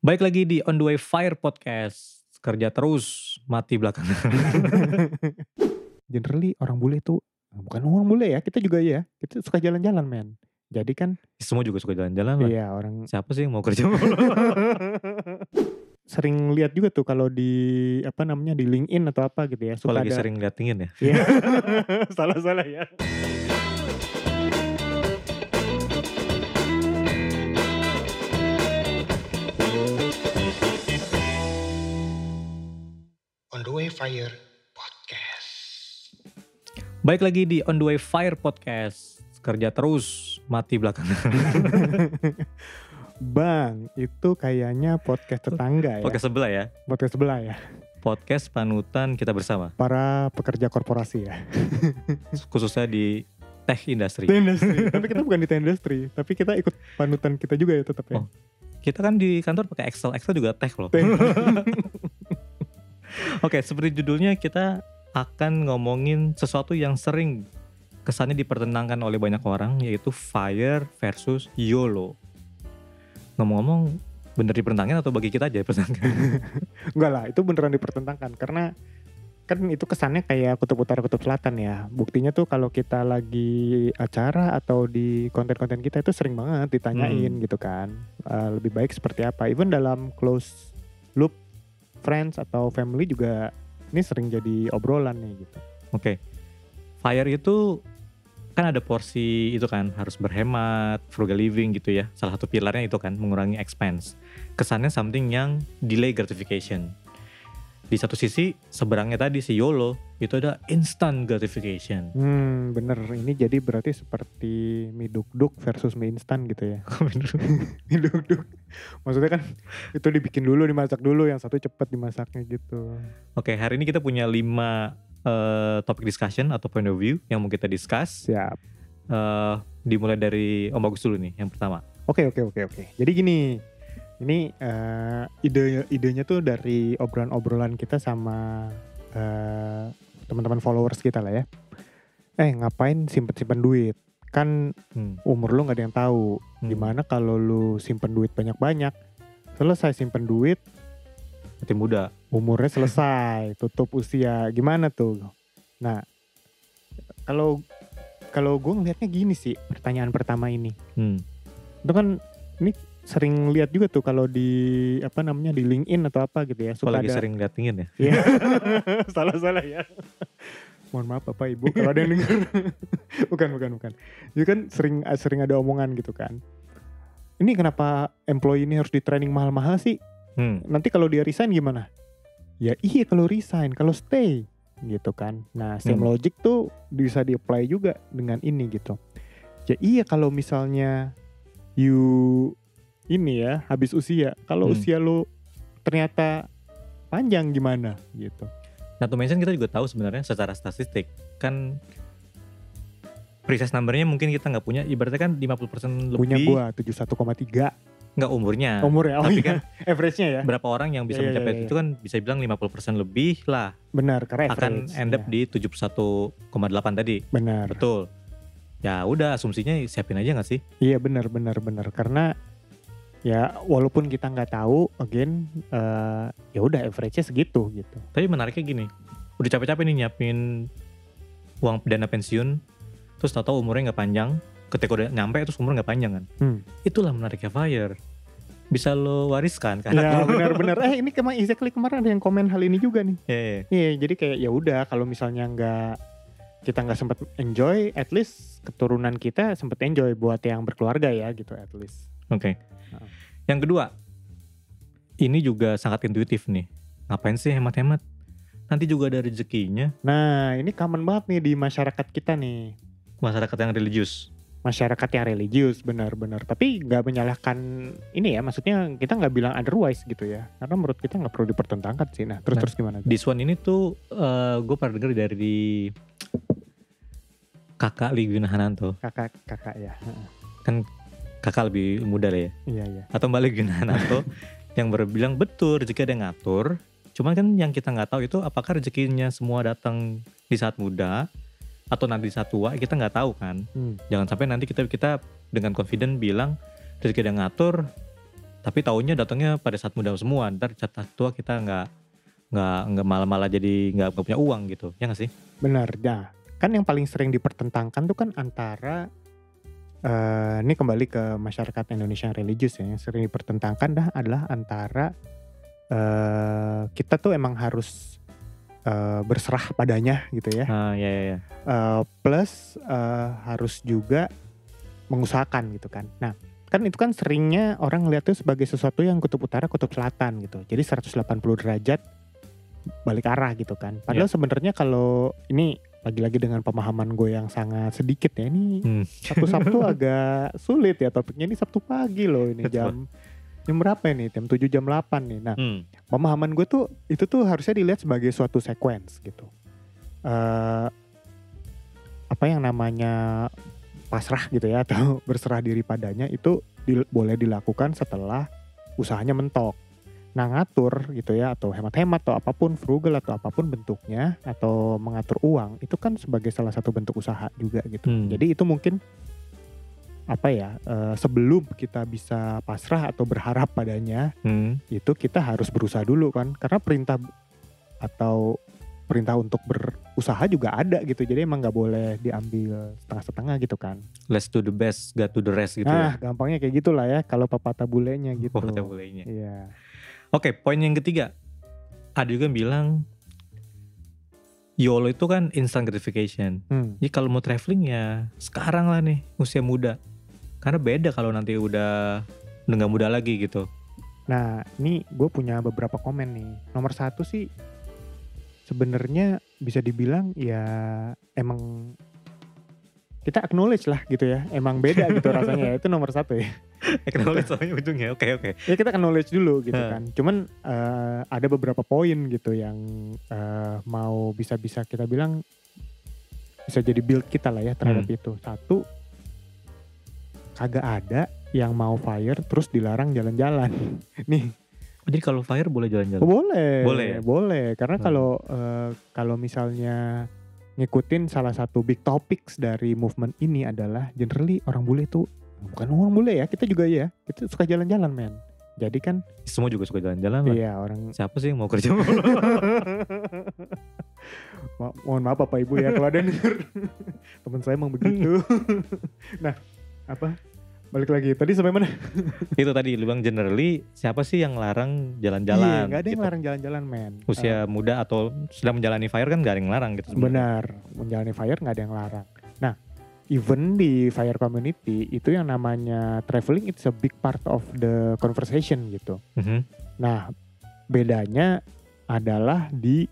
Baik lagi di On The Way Fire Podcast. Kerja terus, mati belakangan. Generally orang bule tuh bukan orang bule ya, kita juga ya. Kita suka jalan-jalan, men. Jadi kan Semua juga suka jalan-jalan lah. iya orang Siapa sih yang mau kerja sering lihat juga tuh kalau di apa namanya di LinkedIn atau apa gitu ya. Kalau Suka lagi ada sering liat tingin ya. Iya. Salah-salah ya. The Way Fire Podcast. Baik lagi di On The Way Fire Podcast. Kerja terus, mati belakangan. Bang, itu kayaknya podcast tetangga ya. Podcast sebelah ya. Podcast sebelah ya. Podcast panutan kita bersama. Para pekerja korporasi ya. Khususnya di tech industry. Di industri. tapi kita bukan di industri, tapi kita ikut panutan kita juga ya tetap ya. Oh. Kita kan di kantor pakai Excel. Excel juga tech loh. Oke, seperti judulnya kita akan ngomongin sesuatu yang sering kesannya dipertentangkan oleh banyak orang yaitu fire versus YOLO. Ngomong-ngomong bener dipertentangkan atau bagi kita aja dipertentangkan? Enggak lah, itu beneran dipertentangkan karena kan itu kesannya kayak kutub utara kutub selatan ya. Buktinya tuh kalau kita lagi acara atau di konten-konten kita itu sering banget ditanyain Hmm. gitu kan. Eh, lebih baik seperti apa? Even dalam close loop friends atau family juga ini sering jadi obrolan nih gitu. Oke. Fire itu kan ada porsi itu kan harus berhemat, frugal living gitu ya. Salah satu pilarnya itu kan mengurangi expense. Kesannya something yang delay gratification. Di satu sisi seberangnya tadi si YOLO itu ada instant gratification. Hmm, bener. Ini jadi berarti seperti mie duk versus mie instan gitu ya. mie duk Maksudnya kan itu dibikin dulu, dimasak dulu, yang satu cepet dimasaknya gitu. Oke, hari ini kita punya lima eh, topik discussion atau point of view yang mau kita discuss. Siap. Eh, dimulai dari Om Bagus dulu nih, yang pertama. Oke oke oke oke. Jadi gini, ini eh, ide idenya tuh dari obrolan-obrolan kita sama eh, teman-teman followers kita lah ya. Eh ngapain simpen-simpen duit? Kan Hmm. umur lu nggak ada yang tahu. Hmm. Gimana kalau lu simpen duit banyak-banyak? Selesai simpen duit, Mati muda. umurnya selesai, tutup usia. Gimana tuh? Nah, kalau kalau gue ngelihatnya gini sih pertanyaan pertama ini. Hmm. itu kan ini sering lihat juga tuh kalau di apa namanya di LinkedIn atau apa gitu ya suka lagi ada sering liat tingin ya. Iya. salah salah ya mohon maaf bapak ibu kalau ada yang dengar. Bukan bukan bukan. Jadi kan sering sering ada omongan gitu kan. Ini kenapa employee ini harus di training mahal-mahal sih? Hmm. nanti kalau dia resign gimana? Ya iya kalau resign kalau stay gitu kan. Nah same Hmm. logic tuh bisa di apply juga dengan ini gitu. Ya iya kalau misalnya you ini ya habis usia kalau Hmm. usia lu ternyata panjang gimana gitu Nah, to mention kita juga tahu sebenarnya secara statistik kan precise numbernya mungkin kita nggak punya. Ibaratnya kan 50% lebih punya gua 71,3 nggak umurnya. umur ya oh Tapi iya. kan average-nya ya berapa orang yang bisa Iya, iya, mencapai iya, itu kan bisa bilang 50% lebih lah benar karena akan average end up ya. di 71,8 tadi. benar Betul. Ya udah asumsinya siapin aja nggak sih? Iya benar benar benar karena ya walaupun kita nggak tahu again eh, ya udah average-nya segitu gitu. Tapi menariknya gini, udah capek-capek nih nyiapin uang dana pensiun, terus tahu umurnya nggak panjang, ketika udah nyampe terus umur nggak panjang kan? Hmm. Itulah menariknya fire. Bisa lo wariskan kan? Ya benar benar. Eh ini kemarin exactly kemarin ada yang komen hal ini juga nih. Iya, Iya jadi kayak ya udah kalau misalnya nggak kita nggak sempat enjoy, at least keturunan kita sempat enjoy buat yang berkeluarga ya gitu at least. Oke. Heeh. Yang kedua, ini juga sangat intuitif nih. Ngapain sih hemat-hemat? Nanti juga ada rezekinya. Nah ini common banget nih di masyarakat kita nih. Masyarakat yang religius. masyarakat yang religius benar-benar tapi nggak menyalahkan ini ya maksudnya kita nggak bilang otherwise gitu ya karena menurut kita nggak perlu dipertentangkan sih nah terus Nah, terus gimana This one ini tuh gue pernah denger dari kakak Liguna Hananto. kakak kakak ya Heeh. Kakak lebih muda lah ya. iya iya Atau Mbak Liguna Hananto yang berbilang betul rezeki ada yang ngatur. Cuman kan yang kita nggak tahu itu apakah rezekinya semua datang di saat muda atau nanti di saat tua kita nggak tahu kan. Hmm. Jangan sampai nanti kita kita dengan confident bilang rezeki ada yang ngatur Tapi taunya datangnya pada saat muda semua. Ntar saat tua kita nggak nggak nggak malah-malah jadi nggak nggak punya uang gitu. Ya nggak sih? Benar, ya. Kan yang paling sering dipertentangkan tuh kan antara eh ini kembali ke masyarakat Indonesia yang religius ya. Yang sering dipertentangkan dah adalah antara eh kita tuh emang harus eh, berserah padanya gitu ya. Ah ya ya. ya. Eh, plus eh, harus juga mengusahakan gitu kan. Nah, kan itu kan seringnya orang ngeliat tuh sebagai sesuatu yang kutub utara, kutub selatan gitu. Jadi 180 derajat balik arah gitu kan. Padahal sebenarnya kalau ini lagi-lagi dengan pemahaman gue yang sangat sedikit ya ini Hmm. Sabtu-Sabtu agak sulit ya topiknya ini Sabtu pagi loh ini Betul. jam jam berapa ini? Jam 7 jam 8 nih. Nah, Hmm. pemahaman gue tuh itu tuh harusnya dilihat sebagai suatu sequence gitu. eh apa yang namanya pasrah gitu ya atau berserah diri padanya itu di- boleh dilakukan setelah usahanya mentok. Nah ngatur gitu ya atau hemat-hemat atau apa pun frugal atau apa pun bentuknya atau mengatur uang itu kan sebagai salah satu bentuk usaha juga gitu. Hmm. Jadi itu mungkin apa ya eh, sebelum kita bisa pasrah atau berharap padanya Hmm. itu kita harus berusaha dulu kan karena perintah atau perintah untuk berusaha juga ada gitu jadi emang nggak boleh diambil setengah-setengah gitu kan Let's do the best, God to the rest gitu nah ya. gampangnya kayak gitulah ya kalau pepatah bulenya gitu kita bolehnya. iya Oke, poin yang ketiga. Ada juga yang bilang YOLO itu kan instant gratification. hmm. Jadi kalau mau traveling ya sekarang lah nih usia muda. Karena beda kalau nanti udah udah nggak muda lagi gitu. nah ini gue punya beberapa komen nih nomor satu sih sebenarnya bisa dibilang ya emang kita acknowledge lah gitu ya emang beda gitu rasanya ya itu nomor satu ya Acknowledge soalnya ujungnya. Oke oke. ya kita acknowledge dulu gitu kan. Cuman eh, ada beberapa poin gitu yang eh, mau bisa-bisa kita bilang bisa jadi build kita lah ya terhadap Hmm. itu. Satu kagak ada yang mau fire terus dilarang jalan-jalan. Nih, jadi kalau fire boleh jalan-jalan. boleh. Boleh ya? Boleh karena Hmm. kalau eh, kalau misalnya ngikutin salah satu big topics dari movement ini adalah generally orang bule itu bukan orang bule ya, kita juga ya. Kita suka jalan-jalan, men. Jadi kan Semua juga suka jalan-jalan lah. Iya orang Siapa sih yang mau kerja? Ma- mohon maaf bapak ibu ya kalau ada yang denger teman saya emang begitu. nah apa balik lagi tadi sampai mana? itu tadi lu bilang generally siapa sih yang larang Iya jalan-jalan? nggak ada yang gitu. larang jalan-jalan men. Usia muda atau sedang menjalani fire kan gak ada yang larang gitu sebenarnya. benar menjalani fire nggak ada yang larang. Nah even di fire community itu yang namanya traveling it's a big part of the conversation gitu. Mhm. Nah, bedanya adalah di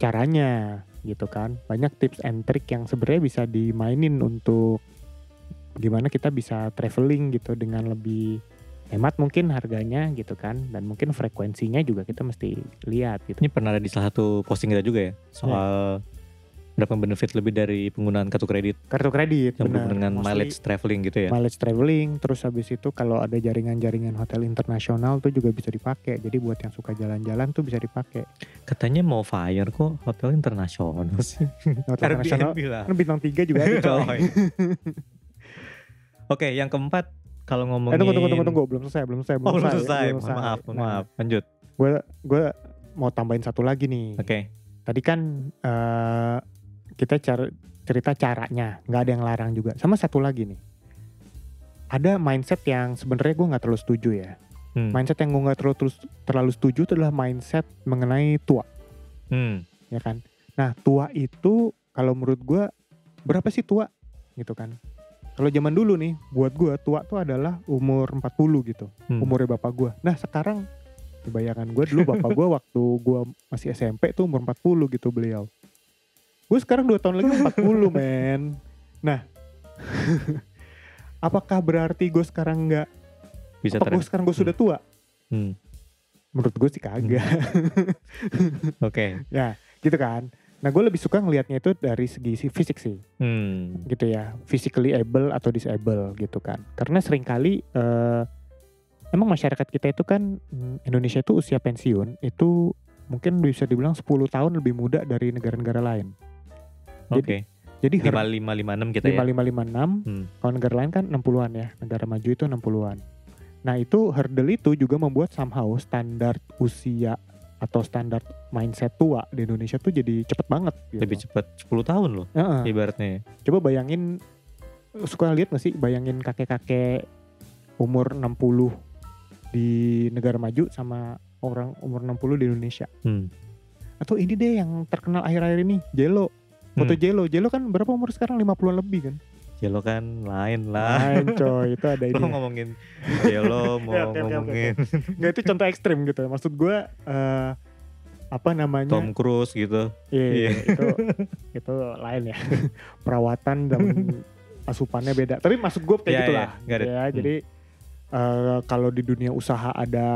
caranya gitu kan. Banyak tips and trick yang sebenarnya bisa dimainin untuk gimana kita bisa traveling gitu dengan lebih hemat mungkin harganya gitu kan dan mungkin frekuensinya juga kita mesti lihat gitu. Ini pernah ada di salah satu posting kita juga ya soal mendapatkan benefit lebih dari penggunaan kartu kredit Kartu kredit yang benar. dengan Mostly mileage traveling gitu ya. mileage traveling terus habis itu kalau ada jaringan-jaringan hotel internasional tuh juga bisa dipakai. Jadi buat yang suka jalan-jalan tuh bisa dipakai. Katanya mau fire kok hotel internasional sih. Hotel internasional kan bintang tiga juga ada coy. Oh, iya. Oke, yang keempat kalau Eh ngomongin tunggu tunggu tunggu tunggu belum selesai belum selesai Oh, belum selesai. Mohon maaf, mohon Nah, maaf. Lanjut. Gue gue mau tambahin satu lagi nih. Oke. Tadi kan eh, kita car- cerita caranya, nggak ada yang larang juga. Sama satu lagi nih. Ada mindset yang sebenarnya gue nggak terlalu setuju ya. Hmm. Mindset yang gue nggak terlalu terus- terlalu setuju itu adalah mindset mengenai tua, Hmm. ya kan? Nah tua itu kalau menurut gue berapa sih tua, gitu kan? Kalau zaman dulu nih, buat gue tua tuh adalah umur 40 gitu. Hmm. umurnya bapak gue. Nah sekarang bayangan gue dulu bapak gue waktu gue masih SMP tuh umur 40 gitu beliau. Gue sekarang 2 tahun lagi 40 men. Nah apakah berarti gue sekarang nggak? Bisa gue sekarang gue sudah tua? Hmm. Menurut gue sih kagak. Oke. ya gitu kan. Nah gue lebih suka ngelihatnya itu dari segi si fisik sih. Hmm. gitu ya physically able atau disable gitu kan karena sering kali eh, emang masyarakat kita itu kan mm, Indonesia itu usia pensiun itu mungkin bisa dibilang 10 tahun lebih muda dari negara-negara lain Oke. jadi Lima lima lima enam kita ya. 5556 Hmm. kalau negara lain kan 60-an ya negara maju itu 60-an Nah itu hurdle itu juga membuat somehow standar usia atau standar mindset tua di Indonesia tuh jadi cepet banget. Gitu. Lebih cepat 10 tahun loh Heeh. ibaratnya. Coba bayangin, suka lihat gak sih bayangin kakek-kakek umur 60 di negara maju sama orang umur 60 di Indonesia. Hmm. Atau ini deh yang terkenal akhir-akhir ini, Jelo. Foto Hmm. Jelo, Jelo kan berapa umur sekarang? 50-an lebih kan? Jelo kan lain lah. Lain coy, itu ada ini. Lo ya. ngomongin Jelo mau Ya, oke, oke, oke, ngomongin Nggak, itu contoh ekstrim gitu. Maksud gue eh, apa namanya? Tom Cruise gitu. Iya, Iya. itu itu lain ya. Perawatan dan asupannya beda. Tapi maksud gue kayak Iya, gitu iya, lah. got it. Ya, Hmm. jadi eh, kalau di dunia usaha ada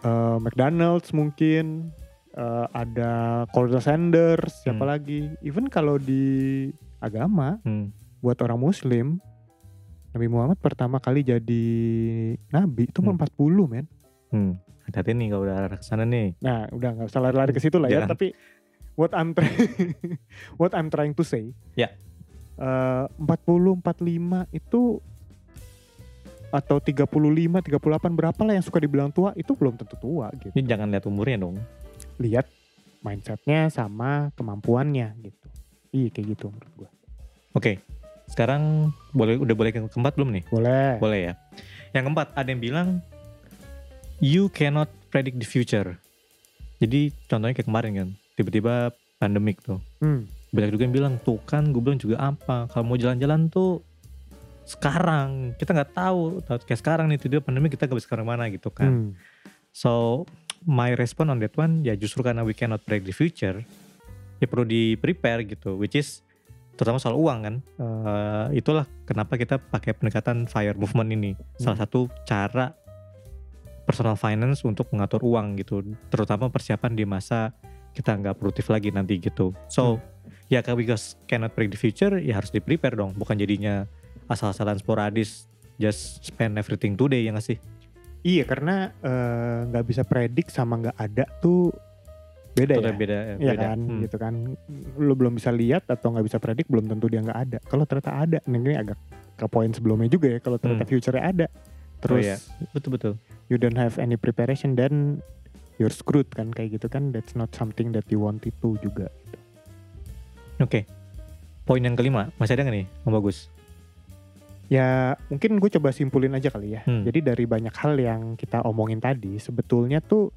eh, McDonald's mungkin eh, ada Colonel Sanders, siapa Hmm. lagi? Even kalau di agama Hmm. Buat orang muslim Nabi Muhammad pertama kali jadi nabi itu umur Hmm. 40 men. Hmm. Hati-hati nih kalau udah arah ke sana nih. Nah, udah nggak usah lari-lari ke situ lah ya. Jangan. Tapi what I'm trying what I'm trying to say, Ya. eh, 40 45 itu atau 35 38 berapa lah yang suka dibilang tua itu belum tentu tua gitu. Ini jangan lihat umurnya dong. Lihat mindsetnya sama kemampuannya gitu. Iya kayak gitu menurut gua. Oke. Sekarang boleh udah boleh yang keempat belum nih? Boleh. Boleh ya. Yang keempat ada yang bilang you cannot predict the future. Jadi contohnya kayak kemarin kan, tiba-tiba pandemik tuh. Hmm. Banyak juga yang bilang tuh kan gue bilang juga apa kalau mau jalan-jalan tuh sekarang kita nggak tahu Tahu kayak sekarang nih tiba pandemi kita gak bisa ke mana gitu kan. Hmm. So my response on that one ya justru karena we cannot predict the future ya perlu di prepare gitu which is terutama soal uang kan. Eh, itulah kenapa kita pakai pendekatan fire movement ini. Salah satu cara personal finance untuk mengatur uang gitu. Terutama persiapan di masa kita nggak produktif lagi nanti gitu. So ya kalau because cannot predict the future ya harus di prepare dong. Bukan jadinya asal-asalan sporadis just spend everything today ya nggak sih? Iya karena eh, nggak bisa predik sama nggak ada tuh beda ya. Beda beda. kan, Hmm. gitu kan. Lu belum bisa lihat atau nggak bisa predik, belum tentu dia nggak ada. Kalau ternyata ada, nah ini agak ke poin sebelumnya juga ya. Kalau ternyata Hmm. future-nya ada, terus iya. betul betul you don't have any preparation, then you're screwed kan kayak gitu kan. That's not something that you wanted to juga. Oke. Poin yang kelima, masih ada nggak nih, Om Bagus? Ya mungkin gue coba simpulin aja kali ya. Hmm. Jadi dari banyak hal yang kita omongin tadi, sebetulnya tuh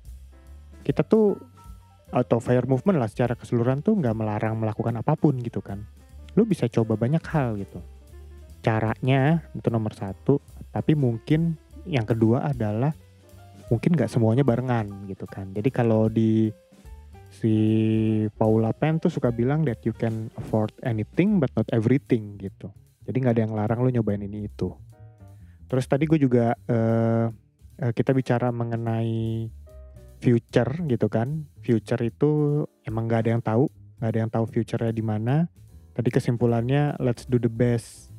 kita tuh atau fire movement lah secara keseluruhan tuh nggak melarang melakukan apa pun gitu kan. Lu bisa coba banyak hal gitu. Caranya itu nomor satu, tapi mungkin yang kedua adalah mungkin nggak semuanya barengan gitu kan. Jadi kalau di si Paula Penn tuh suka bilang that you can afford anything but not everything gitu. Jadi nggak ada yang larang lu nyobain ini itu. Terus tadi gue juga eh, kita bicara mengenai future gitu kan. Future itu emang nggak ada yang tahu, nggak ada yang tahu future-nya di mana. Tadi kesimpulannya let's do the best,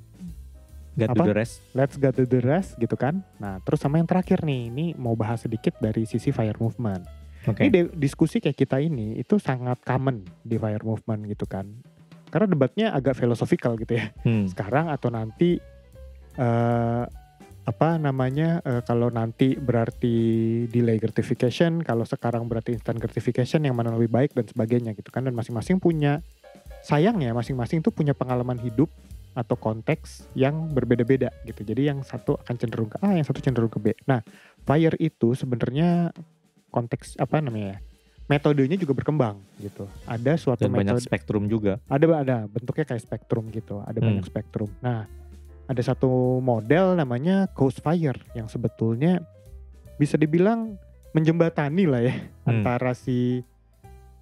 Apa? do the rest. let's get to the rest gitu kan. Nah terus sama yang terakhir nih, ini mau bahas sedikit dari sisi fire movement. Oke. Ini diskusi kayak kita ini itu sangat common di fire movement gitu kan. Karena debatnya agak filosofikal gitu ya Hmm. sekarang atau nanti eh apa namanya eh, kalau nanti berarti delay gratification kalau sekarang berarti instant gratification yang mana lebih baik dan sebagainya gitu kan. Dan masing-masing punya sayangnya masing-masing tuh punya pengalaman hidup atau konteks yang berbeda-beda gitu. Jadi yang satu akan cenderung ke A yang satu cenderung ke B. Nah fire itu sebenarnya konteks apa namanya ya, metodenya juga berkembang gitu. Ada suatu Dan banyak metode spektrum juga. ada ada bentuknya kayak spektrum gitu ada Hmm. banyak spektrum. Nah ada satu model namanya Ghost Fire yang sebetulnya bisa dibilang menjembatani lah ya Hmm. antara si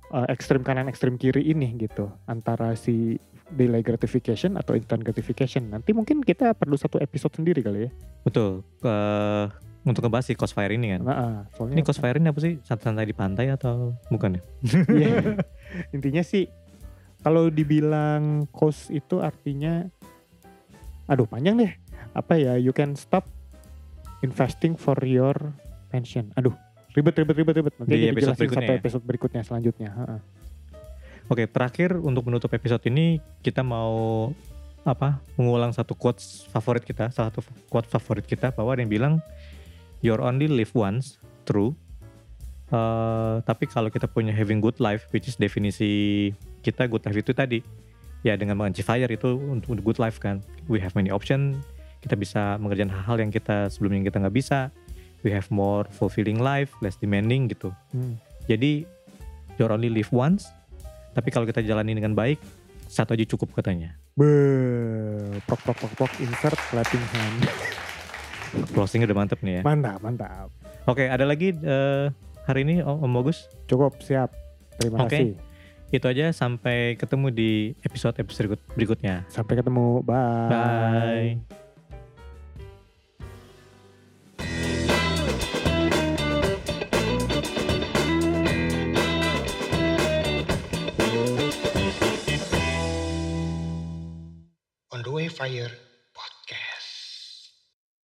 uh, ekstrim kanan ekstrim kiri ini gitu antara si delay gratification atau instant gratification nanti mungkin kita perlu satu episode sendiri kali ya Betul. Eh, untuk ngebahas si Crossfire ini kan. nah, ah, Ini soalnya Crossfire ini apa sih? Santai di pantai atau bukan ya? Iya. intinya sih kalau dibilang cost itu artinya aduh panjang deh apa ya you can stop investing for your pension aduh ribet ribet ribet ribet nanti Di episode berikutnya satu ya? episode berikutnya selanjutnya Ha-ha. Oke, terakhir untuk menutup episode ini kita mau apa mengulang satu quotes favorit kita, salah satu quote favorit kita bahwa ada yang bilang you're only live once, true. Eh, tapi kalau kita punya having good life, which is definisi kita good life itu tadi, ya dengan mengenci fire itu untuk good life kan. We have many option, kita bisa mengerjakan hal-hal yang kita sebelumnya kita nggak bisa. We have more fulfilling life, less demanding gitu. Hmm. Jadi you're only live once, tapi kalau kita jalani dengan baik, satu aja cukup katanya. Be, prok prok prok prok insert clapping hand. Closingnya udah mantep nih ya. Mantap, mantap. Oke, ada lagi eh, hari ini Om Om Bagus? Cukup, siap. Terima Oke. kasih. Itu aja sampai ketemu di episode-episode berikut- berikutnya. Sampai ketemu. Bye. Bye. On the Way Fire